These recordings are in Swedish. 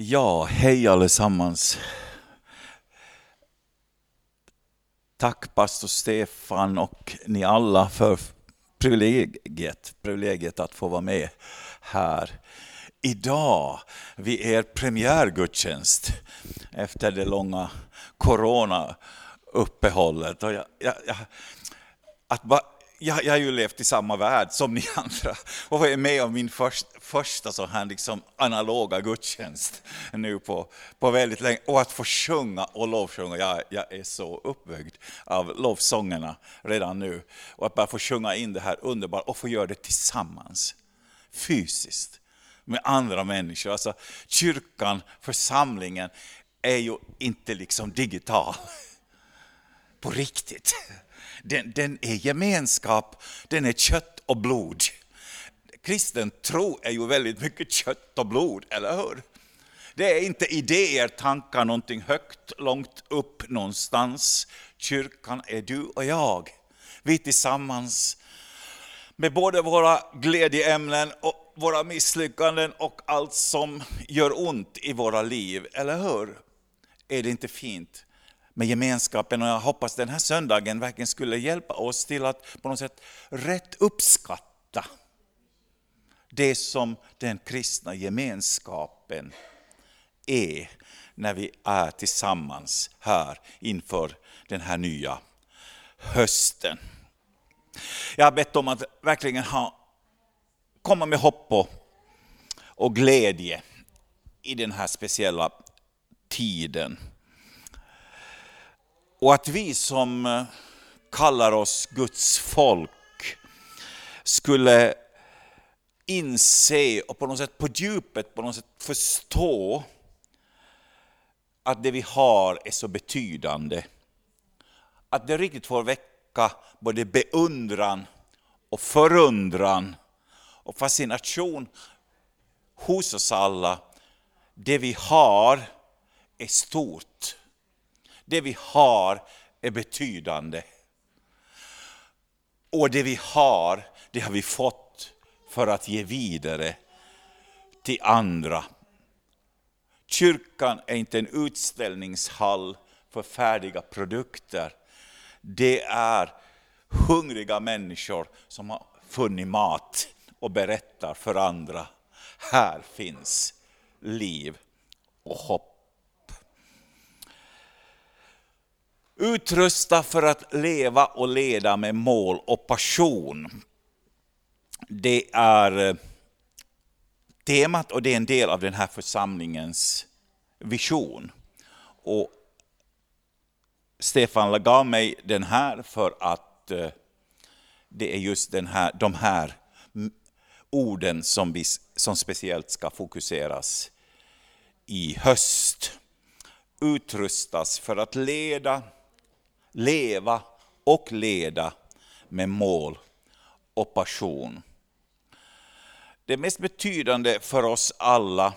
Ja, hej allesammans. Tack pastor Stefan och ni alla för privilegiet, privilegiet att få vara med här. Idag vid er premiärgudstjänst efter det långa coronauppehållet. Och jag, jag, jag, att bara jag, jag har ju levt i samma värld som ni andra och är med om min först, första så här liksom analoga gudstjänst nu på, på väldigt länge. Och att få sjunga och lovsjunga, jag, jag är så uppbyggd av lovsångerna redan nu. Och att bara få sjunga in det här underbart och få göra det tillsammans, fysiskt, med andra människor. Alltså kyrkan, församlingen, är ju inte liksom digital, på riktigt den, den är gemenskap, den är kött och blod. Kristen tro är ju väldigt mycket kött och blod, eller hur? Det är inte idéer, tankar, någonting högt, långt upp någonstans. Kyrkan är du och jag. Vi tillsammans med både våra glädjeämnen och våra misslyckanden och allt som gör ont i våra liv, eller hur? Är det inte fint? Med gemenskapen och jag hoppas den här söndagen verkligen skulle hjälpa oss till att på något sätt rätt uppskatta det som den kristna gemenskapen är när vi är tillsammans här inför den här nya hösten. Jag har bett om att verkligen ha, komma med hopp och, och glädje i den här speciella tiden. Och att vi som eh, kallar oss Guds folk skulle inse och på något sätt på djupet på något sätt förstå att det vi har är så betydande. Att det riktigt får väcka både beundran och förundran och fascination hos oss alla. Det vi har är stort det vi har är betydande. Och det vi har, det har vi fått för att ge vidare till andra. Kyrkan är inte en utställningshall för färdiga produkter. Det är hungriga människor som har funnit mat och berättar för andra. Här finns liv och hopp. Utrusta för att leva och leda med mål och passion. Det är eh, temat och det är en del av den här församlingens vision. Och Stefan gav mig den här för att eh, det är just den här, de här orden som, vi, som speciellt ska fokuseras i höst. Utrustas för att leda, leva och leda med mål och passion. Det mest betydande för oss alla,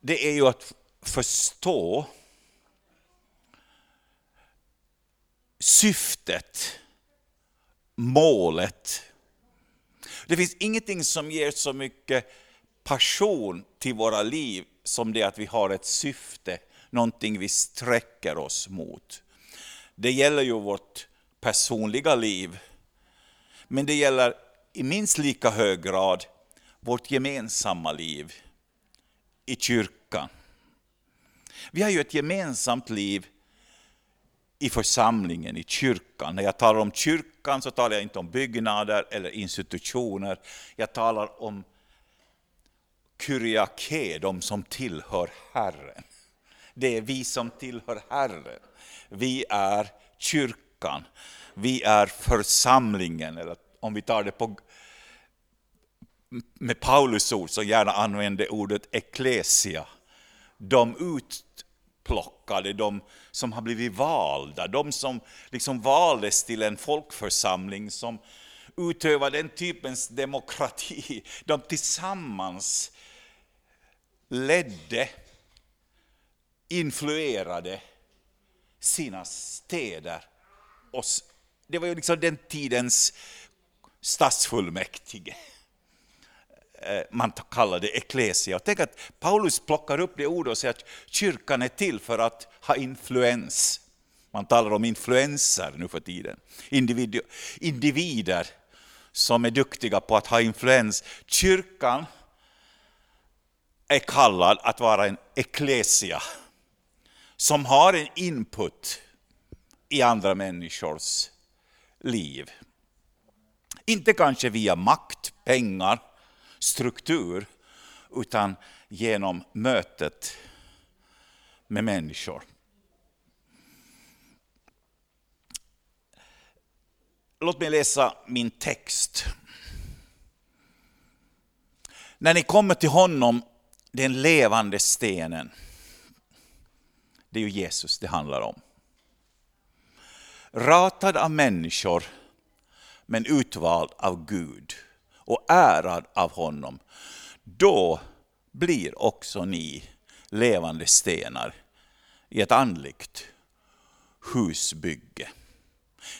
det är ju att förstå syftet, målet. Det finns ingenting som ger så mycket passion till våra liv som det att vi har ett syfte, någonting vi sträcker oss mot. Det gäller ju vårt personliga liv, men det gäller i minst lika hög grad vårt gemensamma liv i kyrkan. Vi har ju ett gemensamt liv i församlingen, i kyrkan. När jag talar om kyrkan så talar jag inte om byggnader eller institutioner. Jag talar om kyriake, de som tillhör Herren. Det är vi som tillhör Herren. Vi är kyrkan, vi är församlingen, eller om vi tar det på med Paulus ord, som gärna använder ordet eklesia. De utplockade, de som har blivit valda, de som liksom valdes till en folkförsamling som utövar den typens demokrati. De tillsammans ledde, influerade sina städer. Och det var ju liksom den tidens stadsfullmäktige. Eh, man kallade det eklesia. Och tänk att Paulus plockar upp det ordet och säger att kyrkan är till för att ha influens. Man talar om influenser nu för tiden. Individ, individer som är duktiga på att ha influens. Kyrkan är kallad att vara en eklesia som har en input i andra människors liv. Inte kanske via makt, pengar, struktur, utan genom mötet med människor. Låt mig läsa min text. När ni kommer till honom, den levande stenen, det är ju Jesus det handlar om. Ratad av människor, men utvald av Gud och ärad av honom. Då blir också ni levande stenar i ett andligt husbygge.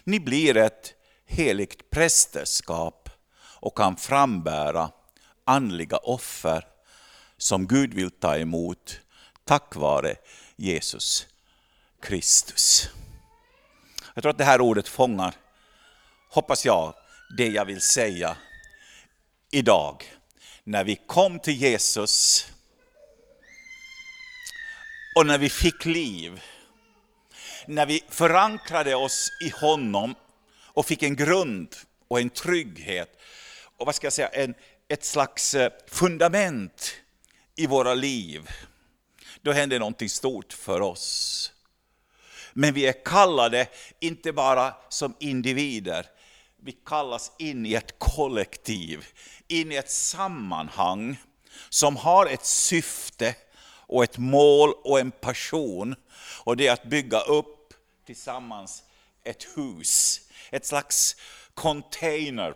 Ni blir ett heligt prästerskap och kan frambära andliga offer som Gud vill ta emot tack vare Jesus Kristus. Jag tror att det här ordet fångar, hoppas jag, det jag vill säga idag. När vi kom till Jesus och när vi fick liv, när vi förankrade oss i honom och fick en grund och en trygghet och vad ska jag säga, en, ett slags eh, fundament i våra liv, då händer någonting stort för oss. Men vi är kallade inte bara som individer, vi kallas in i ett kollektiv, in i ett sammanhang som har ett syfte och ett mål och en passion. Och det är att bygga upp tillsammans ett hus, ett slags container,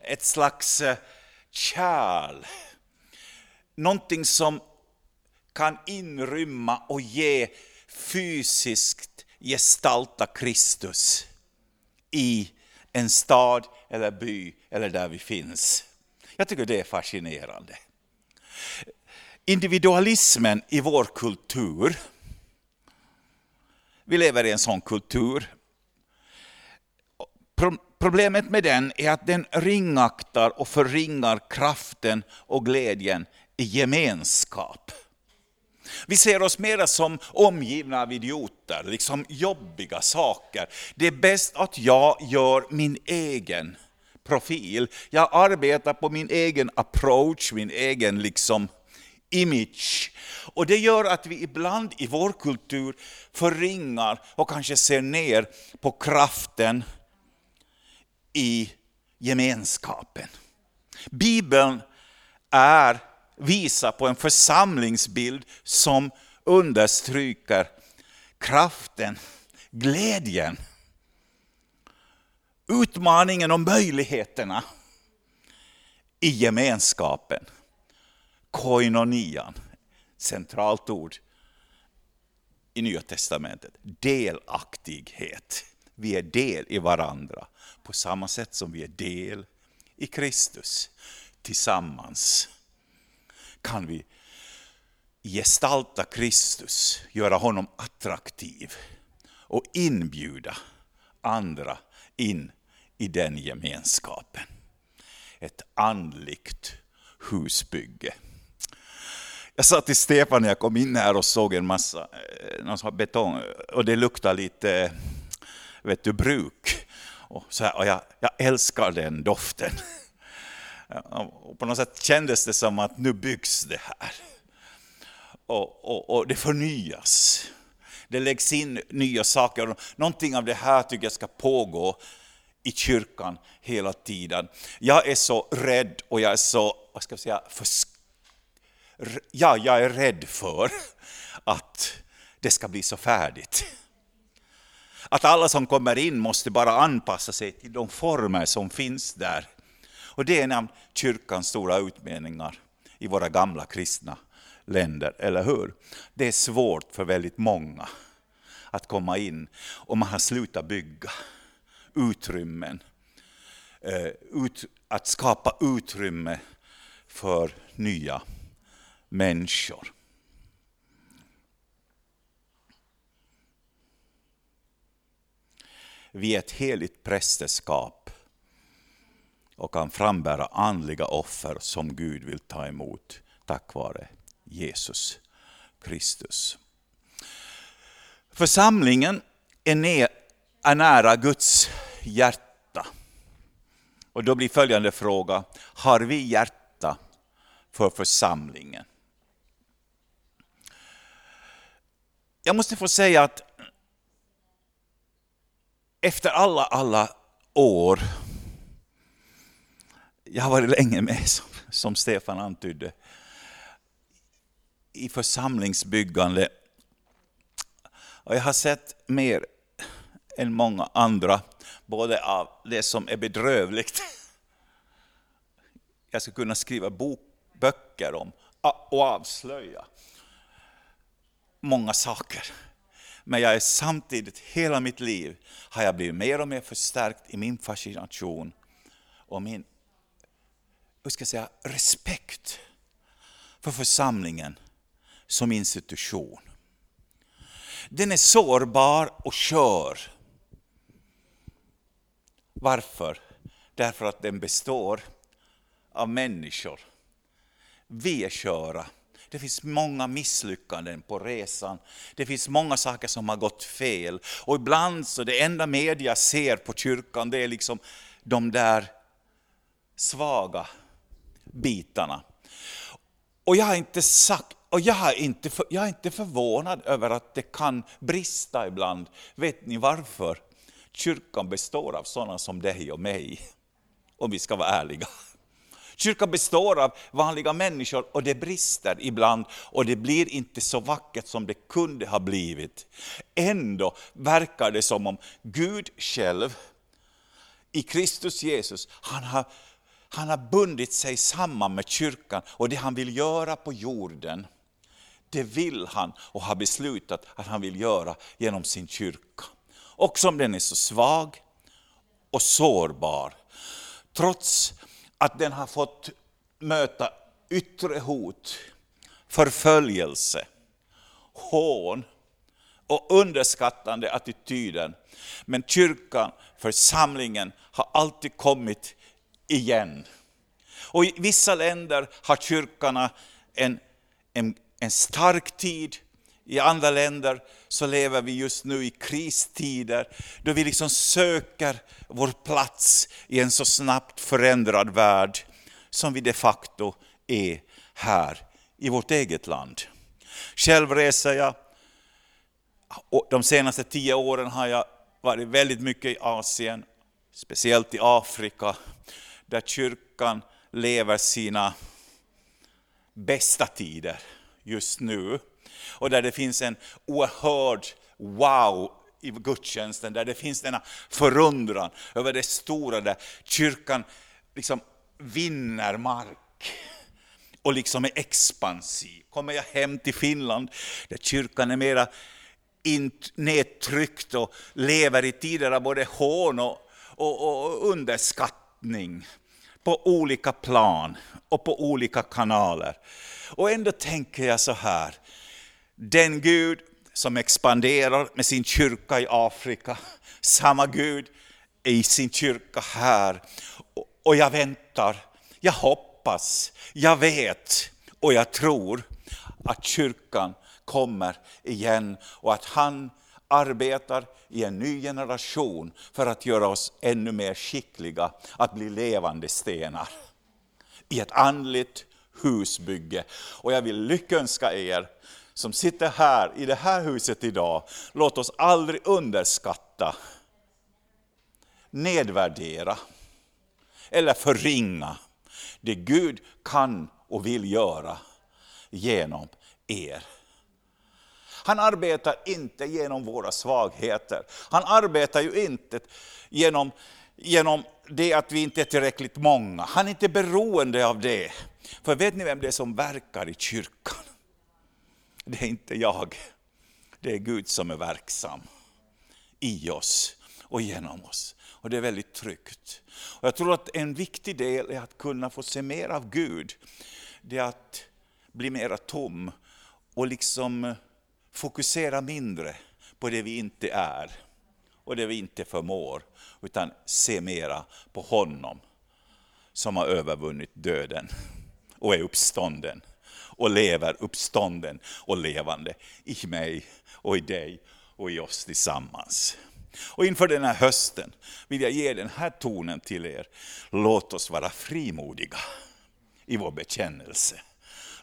ett slags eh, kärl. Någonting som kan inrymma och ge fysiskt gestalta Kristus i en stad eller by eller där vi finns. Jag tycker det är fascinerande. Individualismen i vår kultur, vi lever i en sån kultur. Problemet med den är att den ringaktar och förringar kraften och glädjen i gemenskap. Vi ser oss mera som omgivna av idioter, liksom jobbiga saker. Det är bäst att jag gör min egen profil. Jag arbetar på min egen approach, min egen liksom image. Och det gör att vi ibland i vår kultur förringar och kanske ser ner på kraften i gemenskapen. Bibeln är visar på en församlingsbild som understryker kraften, glädjen, utmaningen och möjligheterna i gemenskapen. Koinonian, centralt ord i Nya Testamentet. Delaktighet. Vi är del i varandra på samma sätt som vi är del i Kristus tillsammans kan vi gestalta Kristus, göra honom attraktiv och inbjuda andra in i den gemenskapen. Ett andligt husbygge. Jag sa till Stefan när jag kom in här och såg en massa eh, någon betong och det luktar lite eh, vet du, bruk. Och, så här, och jag, jag älskar den doften. Och på något sätt kändes det som att nu byggs det här. Och, och, och det förnyas. Det läggs in nya saker. Någonting av det här tycker jag ska pågå i kyrkan hela tiden. Jag är så rädd och jag är så, vad ska jag säga, för, ja, jag är rädd för att det ska bli så färdigt. Att alla som kommer in måste bara anpassa sig till de former som finns där. Och det är en av kyrkans stora utmaningar i våra gamla kristna länder, eller hur? Det är svårt för väldigt många att komma in och man har slutat bygga utrymmen. Eh, ut, att skapa utrymme för nya människor. Vi är ett heligt prästerskap och kan frambära andliga offer som Gud vill ta emot tack vare Jesus Kristus. Församlingen är nära Guds hjärta. Och då blir följande fråga, har vi hjärta för församlingen? Jag måste få säga att efter alla, alla år, jag har varit länge med som, som Stefan antydde, i församlingsbyggande. Och jag har sett mer än många andra, både av det som är bedrövligt, jag skulle kunna skriva bok, böcker om och avslöja många saker. Men jag är samtidigt, hela mitt liv, har jag blivit mer och mer förstärkt i min fascination och min hur ska jag säga, respekt för församlingen som institution. Den är sårbar och kör. Varför? Därför att den består av människor. Vi är köra. Det finns många misslyckanden på resan. Det finns många saker som har gått fel. Och ibland så det enda media ser på kyrkan det är liksom de där svaga bitarna. Och jag har inte sagt och jag är, inte för, jag är inte förvånad över att det kan brista ibland. Vet ni varför? Kyrkan består av sådana som dig och mig, om vi ska vara ärliga. Kyrkan består av vanliga människor och det brister ibland och det blir inte så vackert som det kunde ha blivit. Ändå verkar det som om Gud själv i Kristus Jesus, han har, han har bundit sig samman med kyrkan och det han vill göra på jorden, det vill han och har beslutat att han vill göra genom sin kyrka. Också om den är så svag och sårbar, trots att den har fått möta yttre hot, förföljelse, hån och underskattande attityden. Men kyrkan, församlingen, har alltid kommit igen. Och i vissa länder har kyrkorna en, en, en stark tid, i andra länder så lever vi just nu i kristider, då vi liksom söker vår plats i en så snabbt förändrad värld, som vi de facto är här i vårt eget land. Själv reser jag, och de senaste tio åren har jag varit väldigt mycket i Asien, speciellt i Afrika, där kyrkan lever sina bästa tider just nu. Och där det finns en oerhörd wow i gudstjänsten, där det finns denna förundran över det stora, där kyrkan liksom vinner mark och liksom är expansiv. Kommer jag hem till Finland, där kyrkan är mera nedtryckt och lever i tider av både hån och, och, och underskattning på olika plan och på olika kanaler. Och ändå tänker jag så här, den Gud som expanderar med sin kyrka i Afrika, samma Gud är i sin kyrka här. Och jag väntar, jag hoppas, jag vet och jag tror att kyrkan kommer igen och att han arbetar i en ny generation för att göra oss ännu mer skickliga att bli levande stenar i ett andligt husbygge. Och jag vill lyckönska er som sitter här i det här huset idag. Låt oss aldrig underskatta, nedvärdera eller förringa det Gud kan och vill göra genom er. Han arbetar inte genom våra svagheter. Han arbetar ju inte genom, genom det att vi inte är tillräckligt många. Han är inte beroende av det. För vet ni vem det är som verkar i kyrkan? Det är inte jag. Det är Gud som är verksam i oss. och genom oss. Och det är väldigt tryggt. Och jag tror att en viktig del är att kunna få se mer av Gud. Det är att bli mera tom och liksom fokusera mindre på det vi inte är och det vi inte förmår, utan se mera på honom som har övervunnit döden och är uppstånden och lever uppstånden och levande i mig och i dig och i oss tillsammans. Och inför den här hösten vill jag ge den här tonen till er. Låt oss vara frimodiga i vår bekännelse.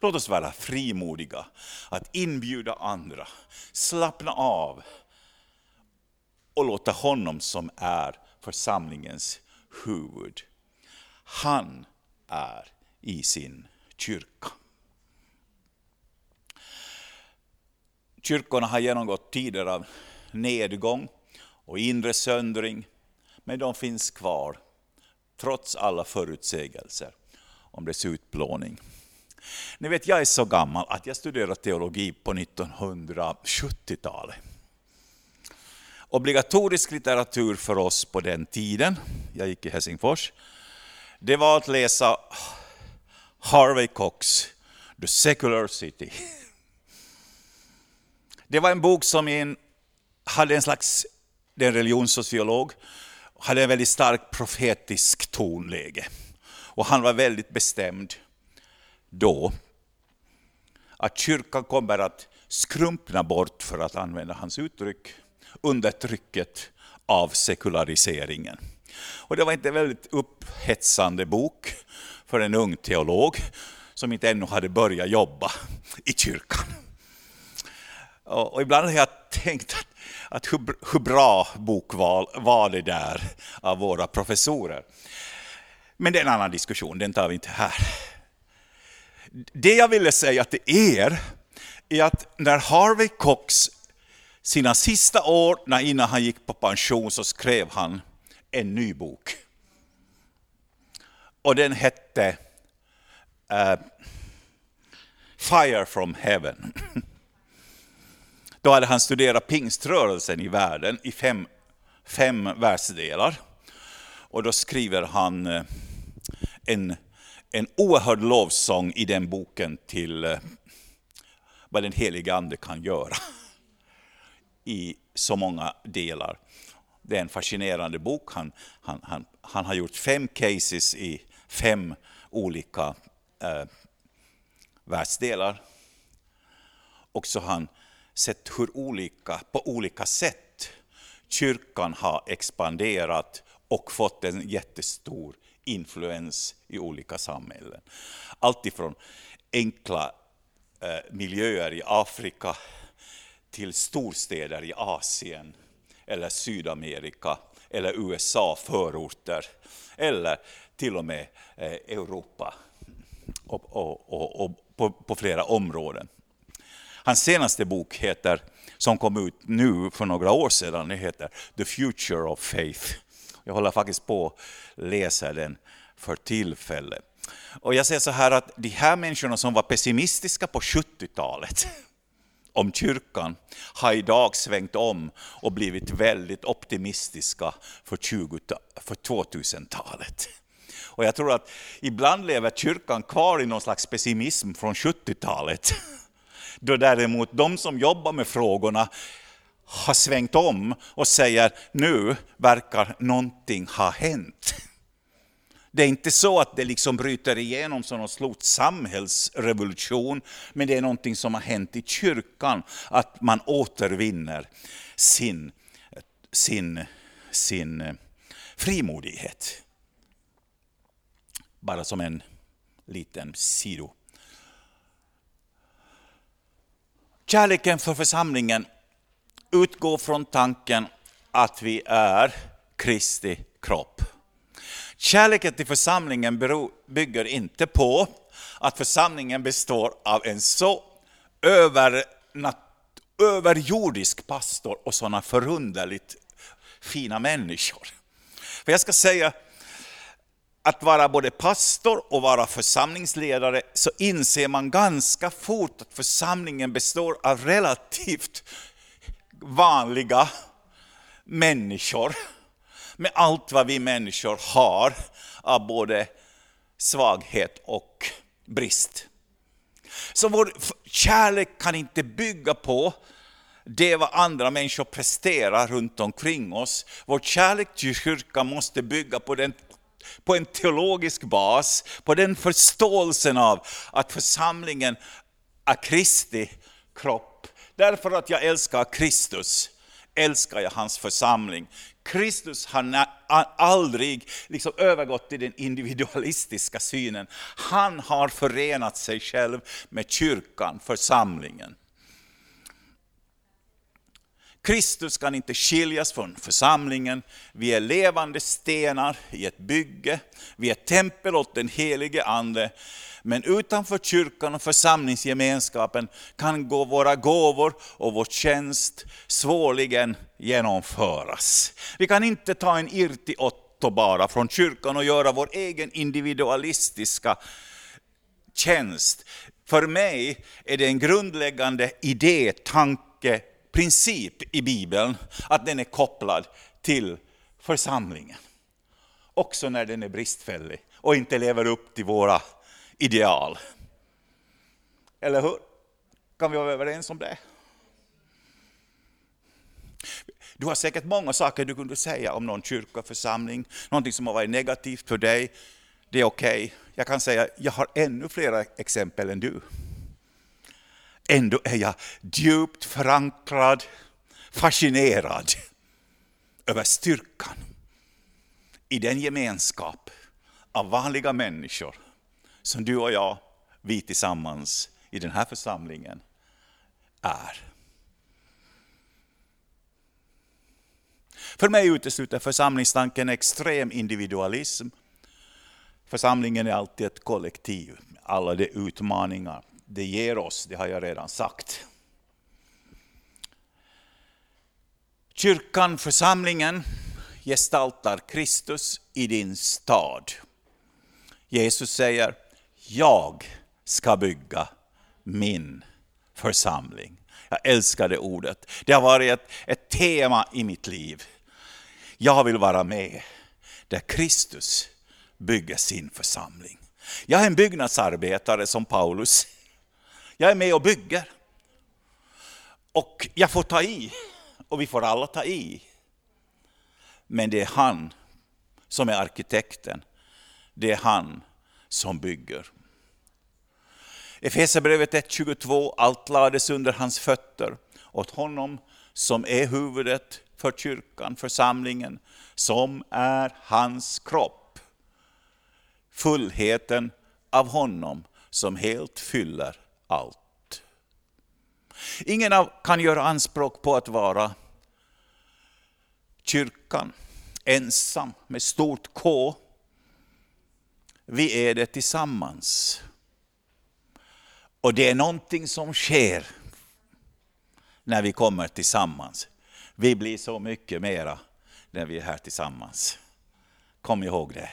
Låt oss vara frimodiga att inbjuda andra, slappna av och låta honom som är församlingens huvud. Han är i sin kyrka. Kyrkorna har genomgått tider av nedgång och inre söndring, men de finns kvar trots alla förutsägelser om dess utplåning. Ni vet, jag är så gammal att jag studerade teologi på 1970-talet. Obligatorisk litteratur för oss på den tiden, jag gick i Helsingfors, det var att läsa Harvey Cox, The Secular City. Det var en bok som en, hade en slags, det är en religionssociolog, hade en väldigt stark profetisk tonläge. Och han var väldigt bestämd då att kyrkan kommer att skrumpna bort, för att använda hans uttryck, under trycket av sekulariseringen. Och det var inte en väldigt upphetsande bok för en ung teolog som inte ännu hade börjat jobba i kyrkan. Och ibland har jag tänkt att, att hur, hur, bra bokval var det där av våra professorer. Men det är en annan diskussion, den tar vi inte här. Det jag ville säga till er är att när Harvey Cox sina sista år innan han gick på pension så skrev han en ny bok. Och den hette uh, Fire from Heaven. Då hade han studerat pingströrelsen i världen i fem, fem världsdelar. Och då skriver han eh, en, en oerhörd lovsång i den boken till eh, vad den heliga Ande kan göra i så många delar. Det är en fascinerande bok. Han, han, han, han har gjort fem cases i fem olika eh, världsdelar. Och så har han sett hur olika, på olika sätt kyrkan har expanderat och fått en jättestor influens i olika samhällen. Alltifrån enkla eh, miljöer i Afrika till storstäder i Asien eller Sydamerika eller USA förorter eller till och med eh, Europa och, och, och, och på, på, flera områden. Hans senaste bok heter, som kom ut nu för några år sedan, det heter The Future of Faith. Jag håller faktiskt på att läsa den för tillfället. Och jag säger så här att de här människorna som var pessimistiska på 70-talet om kyrkan har idag svängt om och blivit väldigt optimistiska för, 20, för 2000-talet. Och jag tror att ibland lever kyrkan kvar i någon slags pessimism från 70-talet. Då däremot de som jobbar med frågorna har svängt om och säger nu verkar någonting ha hänt. Det är inte så att det liksom bryter igenom som någon stor samhällsrevolution, men det är någonting som har hänt i kyrkan, att man återvinner sin, sin, sin eh, frimodighet. Bara som en liten sido. Kärleken för församlingen utgå från tanken att vi är Kristi kropp. Kärleken till församlingen bygger inte på att församlingen består av en så överjordisk pastor och sådana förunderligt fina människor. För jag ska säga, att vara både pastor och vara församlingsledare så inser man ganska fort att församlingen består av relativt vanliga människor med allt vad vi människor har av både svaghet och brist. Så vår kärlek kan inte bygga på det vad andra människor presterar runt omkring oss. Vår kärlek till kyrkan måste bygga på, den, på en teologisk bas, på den förståelsen av att församlingen är Kristi kropp. Därför att jag älskar Kristus, älskar jag hans församling. Kristus har aldrig liksom övergått till den individualistiska synen. Han har förenat sig själv med kyrkan, församlingen. Kristus kan inte skiljas från församlingen. Vi är levande stenar i ett bygge. Vi är tempel åt den helige Ande. Men utanför kyrkan och församlingsgemenskapen kan gå våra gåvor och vår tjänst svårligen genomföras. Vi kan inte ta en irti Otto bara från kyrkan och göra vår egen individualistiska tjänst. För mig är det en grundläggande idé, tanke, princip i Bibeln att den är kopplad till församlingen. Också när den är bristfällig och inte lever upp till våra ideal. Eller hur? Kan vi vara överens om det? Du har säkert många saker du kunde säga om någon kyrka, församling, någonting som har varit negativt för dig. Det är okej. Okay. Jag kan säga, jag har ännu fler exempel än du. Ändå är jag djupt förankrad, fascinerad över styrkan i den gemenskap av vanliga människor som du och jag, vi tillsammans i den här församlingen är. För mig utesluter församlingstanken extrem individualism. Församlingen är alltid ett kollektiv, alla de utmaningar det ger oss, det har jag redan sagt. Kyrkan, församlingen, gestaltar Kristus i din stad. Jesus säger, jag ska bygga min församling. Jag älskar det ordet. Det har varit ett, ett tema i mitt liv. Jag vill vara med där Kristus bygger sin församling. Jag är en byggnadsarbetare som Paulus. Jag är med och bygger. Och jag får ta i, och vi får alla ta i. Men det är han som är arkitekten. Det är han som bygger. Efesierbrevet 1.22, allt lades under hans fötter, åt honom som är huvudet för kyrkan, församlingen, som är hans kropp. Fullheten av honom som helt fyller allt. Ingen av kan göra anspråk på att vara kyrkan, ensam med stort K. Vi är det tillsammans. Och det är någonting som sker när vi kommer tillsammans. Vi blir så mycket mera när vi är här tillsammans. Kom ihåg det.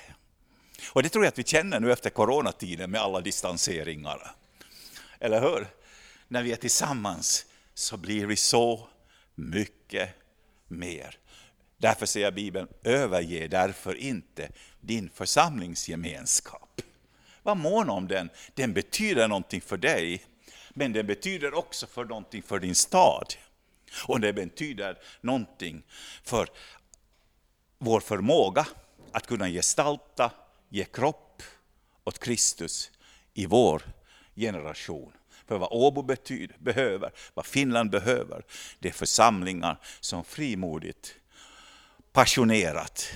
Och det tror jag att vi känner nu efter coronatiden med alla distanseringar. Eller hur? När vi är tillsammans så blir vi så mycket mer. Därför säger Bibeln, överge därför inte din församlingsgemenskap. Var mån om den, den betyder någonting för dig, men den betyder också för någonting för din stad. Och det betyder någonting för vår förmåga att kunna gestalta, ge kropp åt Kristus i vår generation. För vad Åbo betyder, behöver, vad Finland behöver, det är församlingar som frimodigt, passionerat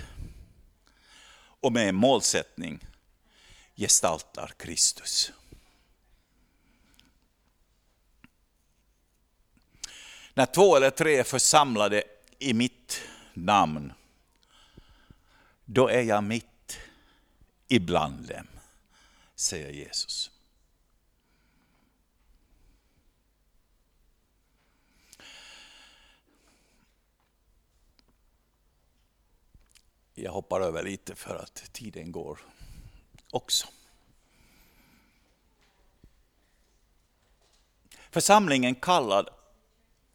och med en målsättning gestaltar Kristus. När två eller tre är församlade i mitt namn, då är jag mitt ibland dem, säger Jesus. Jag hoppar över lite för att tiden går också. Församlingen kallad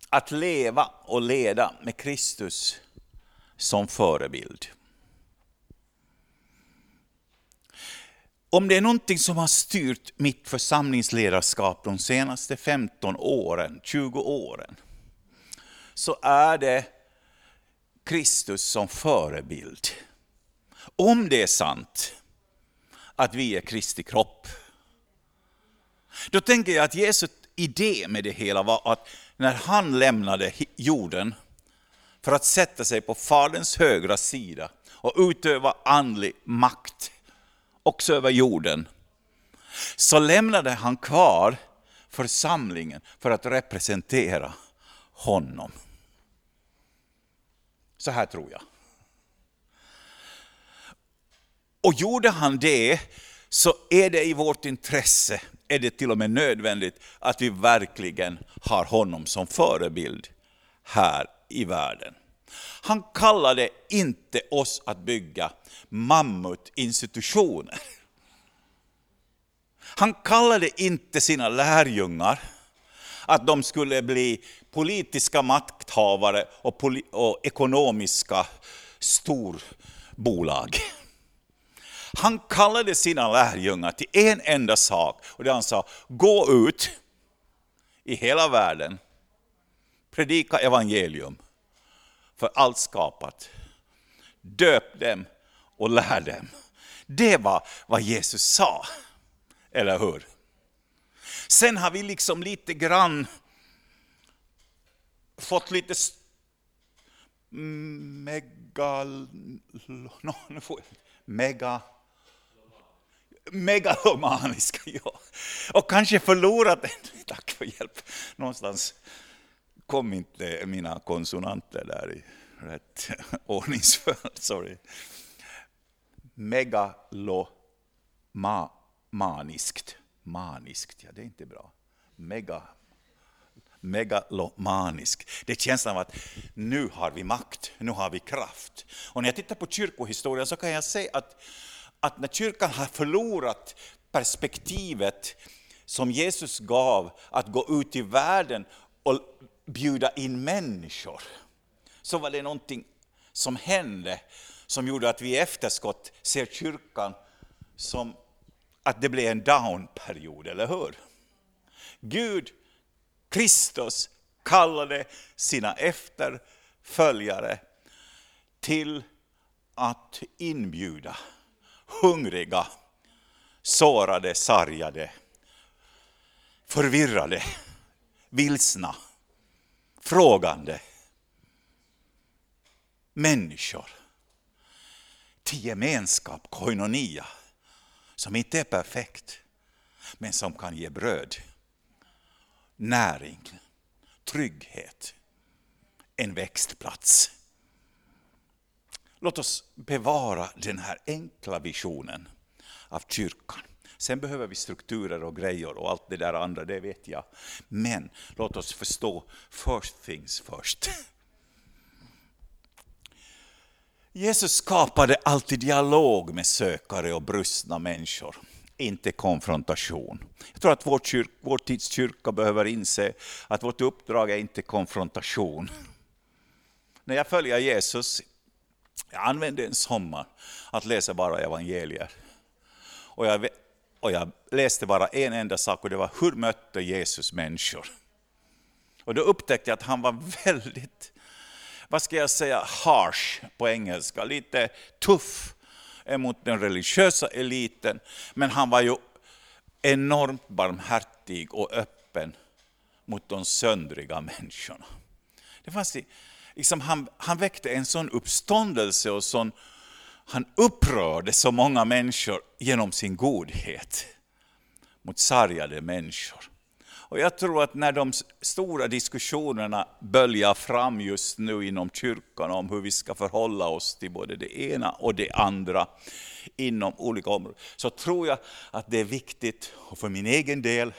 att leva och leda med Kristus som förebild. Om det är någonting som har styrt mitt församlingsledarskap de senaste 15 åren, 20 åren, så är det Kristus som förebild. Om det är sant, att vi är Kristi kropp, då tänker jag att Jesu idé med det hela var att när han lämnade jorden för att sätta sig på Faderns högra sida och utöva andlig makt också över jorden, så lämnade han kvar församlingen för att representera honom. Så här tror jag. Och gjorde han det, så är det i vårt intresse, är det till och med nödvändigt att vi verkligen har honom som förebild här i världen. Han kallade inte oss att bygga mammutinstitutioner. Han kallade inte sina lärjungar att de skulle bli politiska makthavare och, poli och ekonomiska storbolag. Han kallade sina lärjungar till en enda sak, och det han sa, gå ut i hela världen, predika evangelium för allt skapat. Döp dem och lär dem. Det var vad Jesus sa, eller hur? Sen har vi liksom lite grann fått lite megal... No, mega megalomaniska, ja. Och kanske förlorat en. Tack för hjälp. Någonstans kom inte mina konsonanter där i rätt ordningsföljd. Sorry. Megalomaniskt. Maniskt, ja det är inte bra. Mega, megalomanisk. Det är känslan av att nu har vi makt, nu har vi kraft. Och när jag tittar på kyrkohistorien så kan jag se att att när kyrkan har förlorat perspektivet som Jesus gav, att gå ut i världen och bjuda in människor, så var det någonting som hände som gjorde att vi i efterskott ser kyrkan som att det blev en down-period, eller hur? Gud, Kristus, kallade sina efterföljare till att inbjuda hungriga, sårade, sargade, förvirrade, vilsna, frågande människor till gemenskap, koinonia, som inte är perfekt, men som kan ge bröd, näring, trygghet, en växtplats. Låt oss bevara den här enkla visionen av kyrkan. Sen behöver vi strukturer och grejer och allt det där andra, det vet jag. Men låt oss förstå first things first. Jesus skapade alltid dialog med sökare och brustna människor, inte konfrontation. Jag tror att vår, kyrk, vår tids kyrka behöver inse att vårt uppdrag är inte konfrontation. När jag följer Jesus jag använde en sommar att läsa bara evangelier. Och jag, och jag läste bara en enda sak och det var hur mötte Jesus människor? Och då upptäckte jag att han var väldigt, vad ska jag säga, harsh på engelska, lite tuff emot den religiösa eliten. Men han var ju enormt barmhärtig och öppen mot de söndriga människorna. Det fanns liksom han, han väckte en sån uppståndelse och sån, han upprörde så många människor genom sin godhet mot sargade människor. Och jag tror att när de stora diskussionerna böljar fram just nu inom kyrkan om hur vi ska förhålla oss till både det ena och det andra inom olika områden, så tror jag att det är viktigt, och för min egen del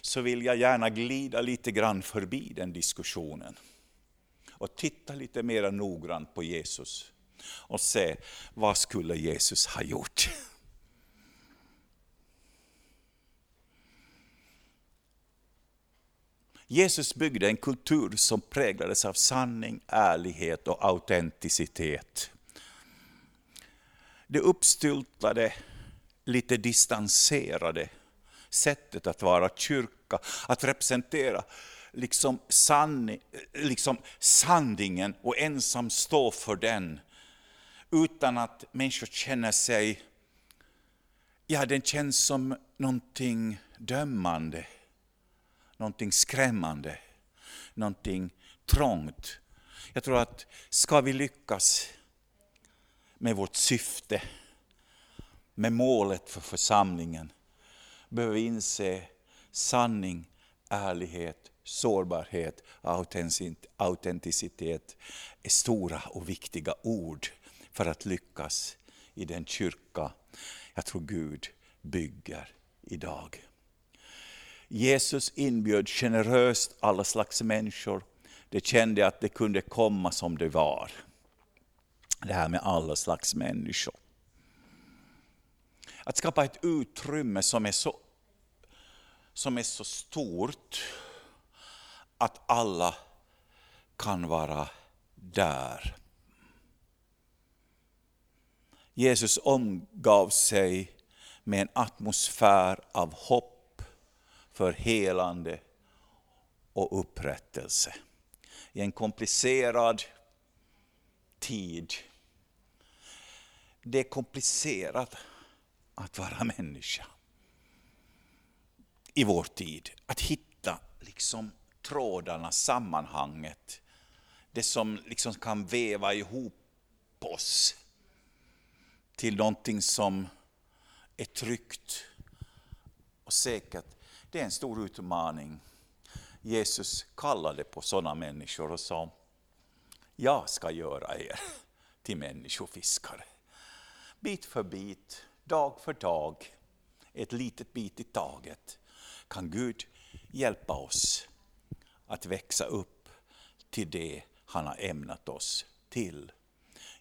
så vill jag gärna glida lite grann förbi den diskussionen och titta lite mer noggrant på Jesus och se vad skulle Jesus ha gjort. Jesus byggde en kultur som präglades av sanning, ärlighet och autenticitet. Det uppstyltade lite distanserade sättet att vara kyrka, att representera liksom, sanning, liksom sanningen och ensam stå för den. Utan att människor känner sig, ja den känns som någonting dömande, någonting skrämmande, någonting trångt. Jag tror att ska vi lyckas med vårt syfte, med målet för församlingen, behöver vi inse sanning, ärlighet, sårbarhet, autenticitet är stora och viktiga ord för att lyckas i den kyrka jag tror Gud bygger idag. Jesus inbjöd generöst alla slags människor. De kände att det kunde komma som det var. Det här med alla slags människor. Att skapa ett utrymme som är så, som är så stort att alla kan vara där. Jesus omgav sig med en atmosfär av hopp för helande och upprättelse. I en komplicerad tid. Det är komplicerat att vara människa i vår tid. Att hitta liksom trådarna, sammanhanget. Det som liksom kan väva ihop oss till någonting som är tryggt och säkert. Det är en stor utmaning. Jesus kallade på sådana människor och sa, jag ska göra er till människofiskare. Bit för bit, dag för dag, ett litet bit i taget kan Gud hjälpa oss att växa upp till det han har ämnat oss till.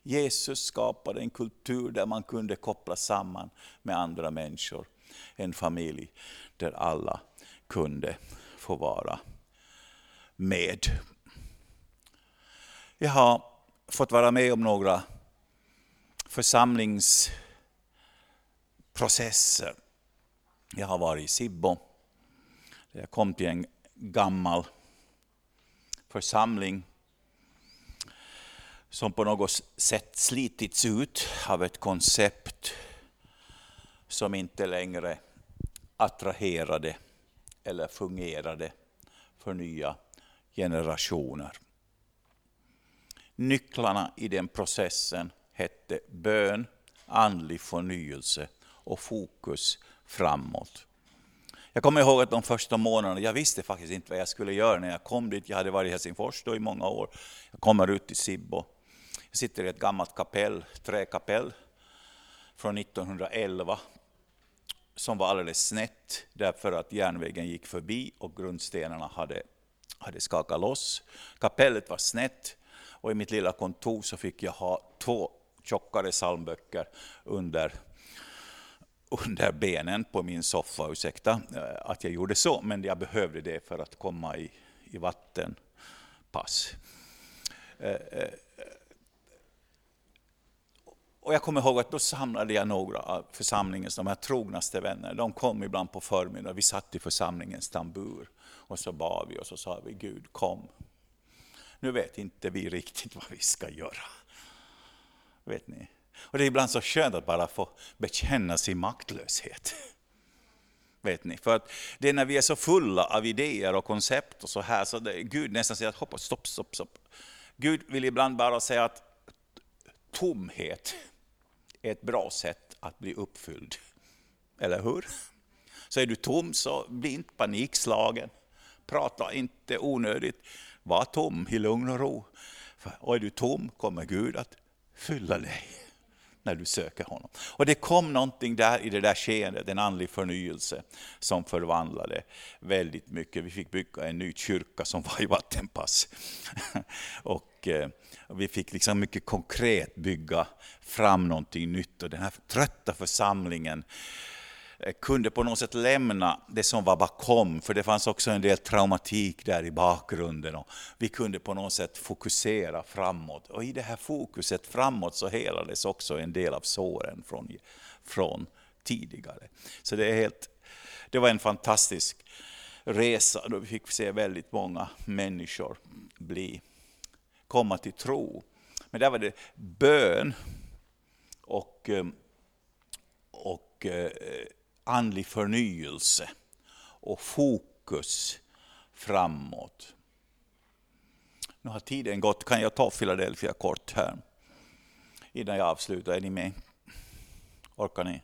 Jesus skapade en kultur där man kunde koppla samman med andra människor. En familj där alla kunde få vara med. Jag har fått vara med om några församlingsprocesser. Jag har varit i Sibbo. Jag kom till en gammal församling som på något sätt slitits ut av ett koncept som inte längre attraherade eller fungerade för nya generationer. Nycklarna i den processen hette bön, andlig förnyelse och fokus framåt. Jag kommer ihåg att de första månaderna, jag visste faktiskt inte vad jag skulle göra när jag kom dit. Jag hade varit i Helsingfors då i många år. Jag kommer ut till Sibbo. Jag sitter i ett gammalt kapell, träkapell från 1911 som var alldeles snett därför att järnvägen gick förbi och grundstenarna hade, hade skakat loss. Kapellet var snett och i mitt lilla kontor så fick jag ha två tjockare psalmböcker under under benen på min soffa, ursäkta eh, att jag gjorde så, men jag behövde det för att komma i, i vattenpass. Eh, eh, och jag kommer ihåg att då samlade jag några av församlingens de här trognaste vänner. De kom ibland på förmiddagen, vi satt i församlingens tambur och så bad vi och så sa vi Gud kom. Nu vet inte vi riktigt vad vi ska göra. Vet ni? Och det är ibland så skönt att bara få bekänna sin maktlöshet. Vet ni? För att det är när vi är så fulla av idéer och koncept och så här, så det, Gud nästan säger att hoppa, stopp, stopp, stopp. Gud vill ibland bara säga att tomhet är ett bra sätt att bli uppfylld. Eller hur? Så är du tom, så bli inte panikslagen. Prata inte onödigt. Var tom i lugn och ro. Och är du tom kommer Gud att fylla dig när du söker honom. Och det kom någonting där i det där skeendet, en andlig förnyelse, som förvandlade väldigt mycket. Vi fick bygga en ny kyrka som var i vattenpass. och eh, vi fick liksom mycket konkret bygga fram någonting nytt. Och den här trötta församlingen Eh, kunde på något sätt lämna det som var bakom, för det fanns också en del traumatik där i bakgrunden. Och vi kunde på något sätt fokusera framåt. Och i det här fokuset framåt så helades också en del av såren från, från tidigare. Så det, är helt, det var en fantastisk resa då vi fick se väldigt många människor bli, komma till tro. Men där var det bön och, eh, och eh, andlig förnyelse och fokus framåt. Nu har tiden gått, kan jag ta Philadelphia kort här? Innan jag avslutar, är ni med? Orkar ni?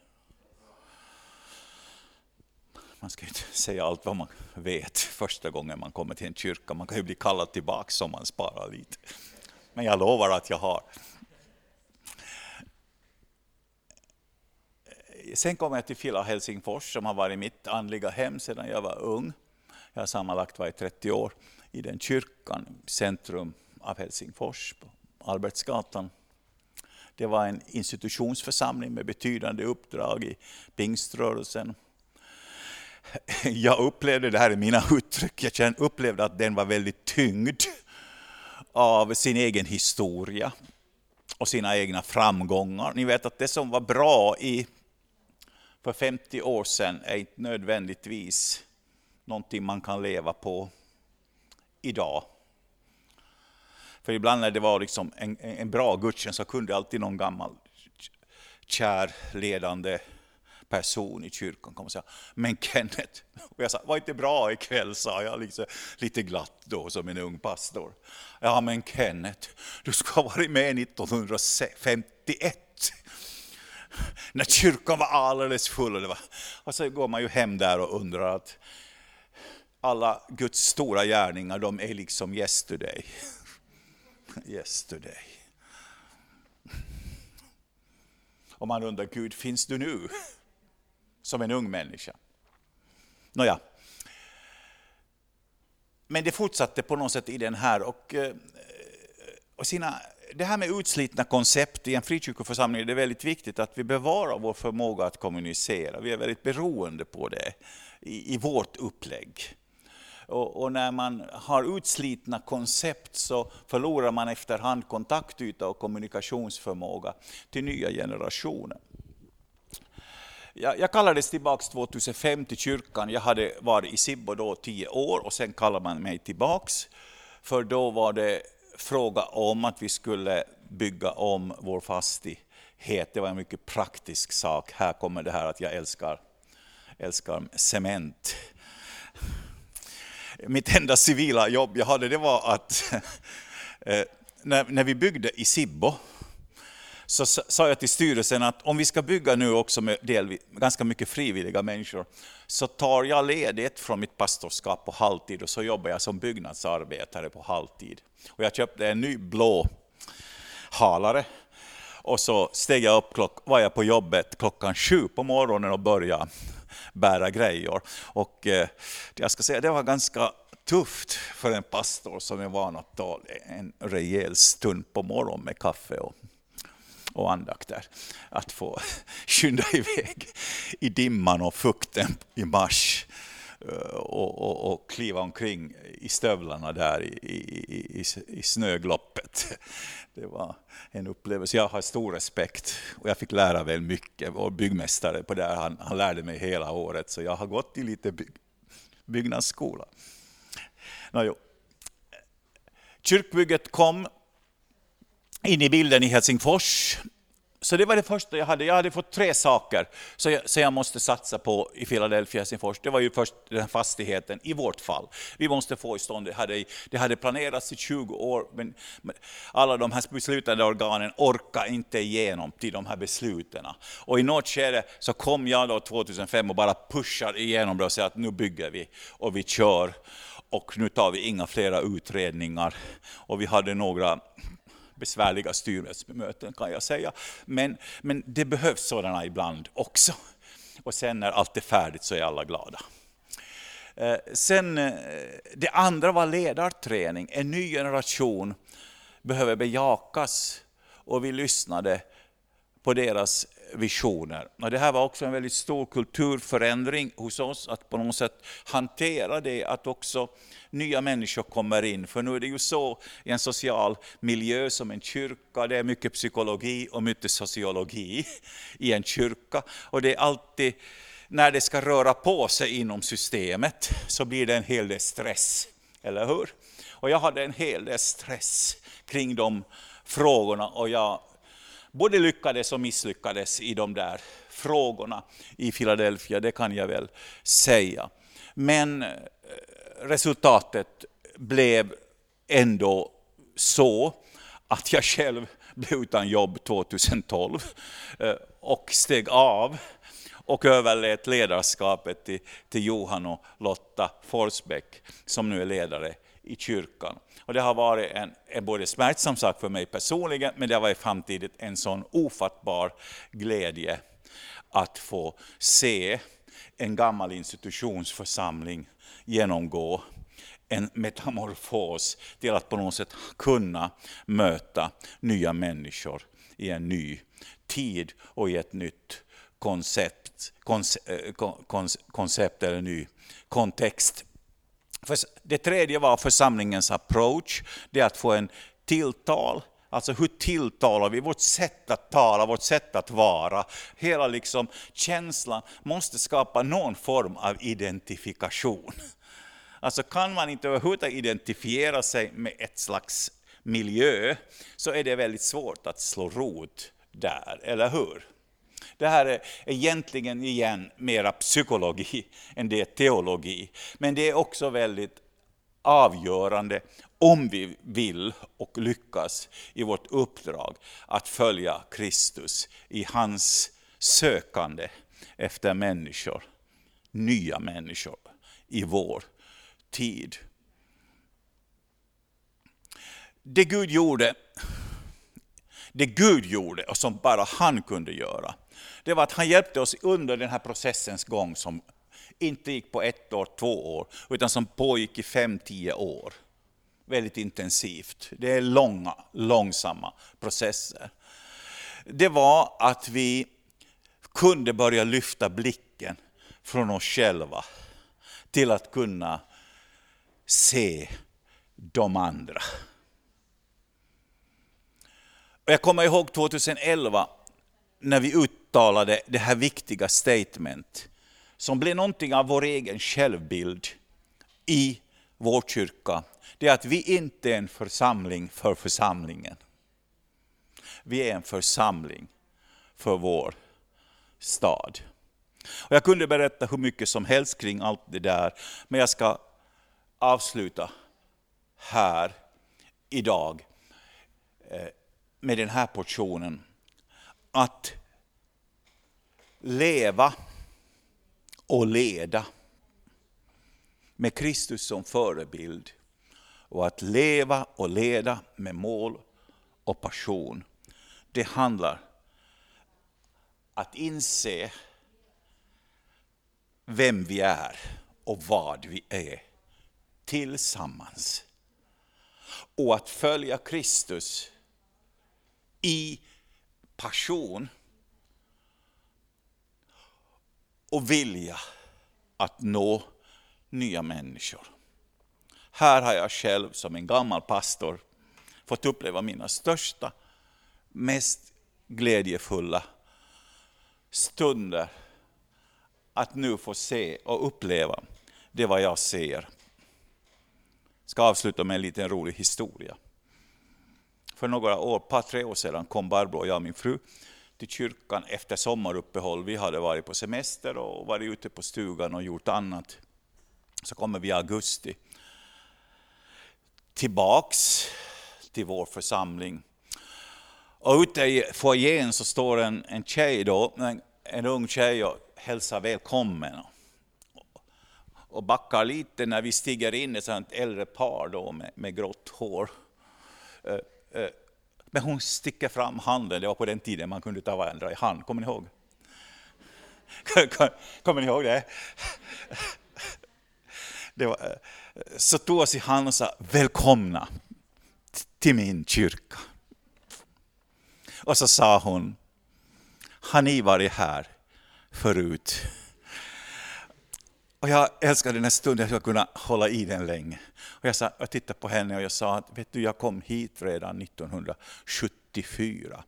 Man ska inte säga allt vad man vet första gången man kommer till en kyrka. Man kan ju bli kallad tillbaka om man sparar lite. Men jag lovar att jag har. Sen kom jag till Fila Helsingfors som har varit mitt andliga hem sedan jag var ung. Jag har sammanlagt varit 30 år i den kyrkan, centrum av Helsingfors, på Albertsgatan. Det var en institutionsförsamling med betydande uppdrag i pingströrelsen. Jag upplevde, det här är mina uttryck, jag upplevde att den var väldigt tyngd av sin egen historia och sina egna framgångar. Ni vet att det som var bra i, för 50 år sedan är inte nödvändigtvis någonting man kan leva på idag. För ibland när det var liksom en, en bra gudstjänst så kunde alltid någon gammal kär ledande person i kyrkan komma och säga, men Kenneth, och jag sa, var inte bra ikväll, sa jag liksom, lite glatt då som en ung pastor. Ja men Kenneth, du ska ha varit med 1951 när kyrkan var alldeles full. Och, det var, och så går man ju hem där och undrar att alla Guds stora gärningar, de är liksom yesterday. yesterday. Och man undrar, Gud, finns du nu? Som en ung människa. Nåja. Men det fortsatte på något sätt i den här. Och, eh, och sina, det här med utslitna koncept i en frikyrkoförsamling, det är väldigt viktigt att vi bevarar vår förmåga att kommunicera. Vi är väldigt beroende på det i, i vårt upplägg. Och, och, när man har utslitna koncept så förlorar man efterhand kontaktyta och kommunikationsförmåga till nya generationer. Jag, jag kallades tillbaka 2005 till kyrkan. Jag hade varit i Sibbo då tio år och sen kallade man mig tillbaks. För då var det fråga om att vi skulle bygga om vår fastighet. Det var en mycket praktisk sak. Här kommer det här att jag älskar, älskar cement mitt enda civila jobb jag hade det var att eh, när, när vi byggde i Sibbo så sa jag till styrelsen att om vi ska bygga nu också med del, ganska mycket frivilliga människor så tar jag ledigt från mitt pastorskap på halvtid och så jobbar jag som byggnadsarbetare på halvtid. Och jag köpte en ny blå halare och så steg jag upp, klock, var jag på jobbet klockan sju på morgonen och började bära grejer. Och eh, jag ska säga, det var ganska tufft för en pastor som är van att ta en rejäl stund på morgonen med kaffe och, och andakter. Att få skynda iväg i dimman och fukten i mars eh, och, och, och kliva omkring i stövlarna där i, i, i, i snögloppet. Det var en upplevelse. Jag har stor respekt och jag fick lära väl mycket. Vår byggmästare på där, han, han lärde mig hela året, så jag har gått i lite bygg, byggnadsskola. Nå, Kyrkbygget kom in i bilden i Helsingfors så det var det första jag hade. Jag hade fått tre saker som jag, så jag måste satsa på i Philadelphia Helsingfors. Det var ju först den här fastigheten, i vårt fall. Vi måste få i stånd det. Hade, det hade planerats i 20 år, men alla de här beslutande organen orkar inte igenom till de här besluten. Och i något skede så kom jag då 2005 och bara pushar igenom det och säger att nu bygger vi och vi kör. Och nu tar vi inga flera utredningar. Och vi hade några besvärliga styrelsemöten kan jag säga. Men, men det behövs sådana ibland också. Och sen när allt är färdigt så är alla glada. Eh, sen, eh, det andra var ledarträning. En ny generation behöver bejakas och vi lyssnade på deras visioner. Och det här var också en väldigt stor kulturförändring hos oss, att på något sätt hantera det, att också nya människor kommer in. För nu är det ju så i en social miljö som en kyrka, det är mycket psykologi och mycket sociologi i en kyrka. Och det är alltid, när det ska röra på sig inom systemet, så blir det en hel del stress. Eller hur? Och jag hade en hel del stress kring de frågorna och jag både lyckades och misslyckades i de där frågorna i Philadelphia, det kan jag väl säga. Men eh, resultatet blev ändå så att jag själv blev utan jobb 2012 eh, och steg av och överlät ledarskapet till, till Johan och Lotta Forsbäck som nu är ledare i kyrkan. Och det har varit en, en både smärtsam sak för mig personligen, men det har varit samtidigt en sån ofattbar glädje att få se en gammal institutionsförsamling genomgå en metamorfos till att på något sätt kunna möta nya människor i en ny tid och i ett nytt koncept, koncept, eh, koncept eller ny kontext. Det tredje var församlingens approach, det är att få en tilltal, Alltså hur tilltalar vi? Vårt sätt att tala, vårt sätt att vara. Hela liksom känslan måste skapa någon form av identifikation. Alltså kan man inte överhuvudtaget identifiera sig med ett slags miljö, så är det väldigt svårt att slå rot där, eller hur? Det här är egentligen igen mera psykologi än det är teologi. Men det är också väldigt avgörande om vi vill och lyckas i vårt uppdrag att följa Kristus i hans sökande efter människor, nya människor i vår tid. Det Gud gjorde, det Gud gjorde och som bara han kunde göra, det var att han hjälpte oss under den här processens gång som inte gick på ett år, två år, utan som pågick i fem, tio år. Väldigt intensivt. Det är långa, långsamma processer. Det var att vi kunde börja lyfta blicken från oss själva till att kunna se de andra. Jag kommer ihåg 2011 när vi uttalade det här viktiga statement som blev någonting av vår egen självbild i vår kyrka. Det är att vi inte är en församling för församlingen. Vi är en församling för vår stad. Och jag kunde berätta hur mycket som helst kring allt det där, men jag ska avsluta här idag eh, med den här portionen. Att leva och leda med Kristus som förebild och att leva och leda med mål och passion. Det handlar att inse vem vi är och vad vi är tillsammans. Och att följa Kristus i passion och vilja att nå nya människor. Här har jag själv som en gammal pastor fått uppleva mina största, mest glädjefulla stunder. Att nu få se och uppleva det vad jag ser. Jag ska avsluta med en liten rolig historia. För några år, par tre år sedan kom Barbro och jag, min fru, till kyrkan efter sommaruppehåll. Vi hade varit på semester och varit ute på stugan och gjort annat. Så kommer vi i augusti tillbaks till vår församling. Och ute i foajén så står en, en tjej då, en, en ung tjej och hälsar välkommen. Och backar lite när vi stiger in, ett äldre par då med, med grått hår. Eh, eh, men hon sticker fram handen, det var på den tiden man kunde ta varandra i hand, kommer ni ihåg? Kommer ni ihåg det? det var, eh, så tog oss i hand och sa välkomna till min kyrka. Och så sa hon, har ni varit här förut? Och jag älskar den här stunden, jag skulle kunna hålla i den länge. Och jag, sa, jag tittade på henne och jag sa att vet du, jag kom hit redan 1974.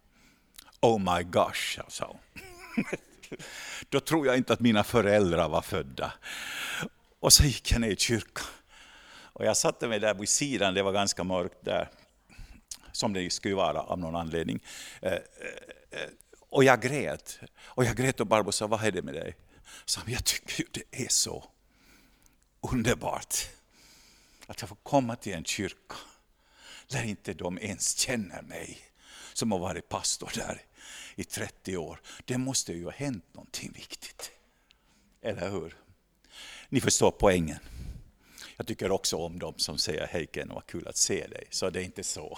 Oh my gosh, jag sa Då tror jag inte att mina föräldrar var födda. Och så gick jag ner i kyrkan. Och jag satte mig där vid sidan, det var ganska mörkt där. Som det skulle vara av någon anledning. Eh, eh, eh, och jag grät. Och jag grät och Barbro sa, vad är det med dig? Så jag tycker ju det är så underbart att jag får komma till en kyrka där inte de ens känner mig som har varit pastor där i 30 år. Det måste ju ha hänt någonting viktigt. Eller hur? Ni förstår poängen. Jag tycker också om dem som säger hej Ken, vad kul att se dig. Så det är inte så.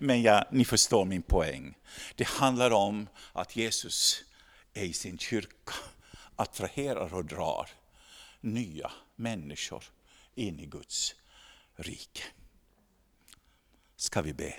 Men ja, ni förstår min poäng. Det handlar om att Jesus är i sin kyrka, attraherar och drar nya människor in i Guds rike. Ska vi be?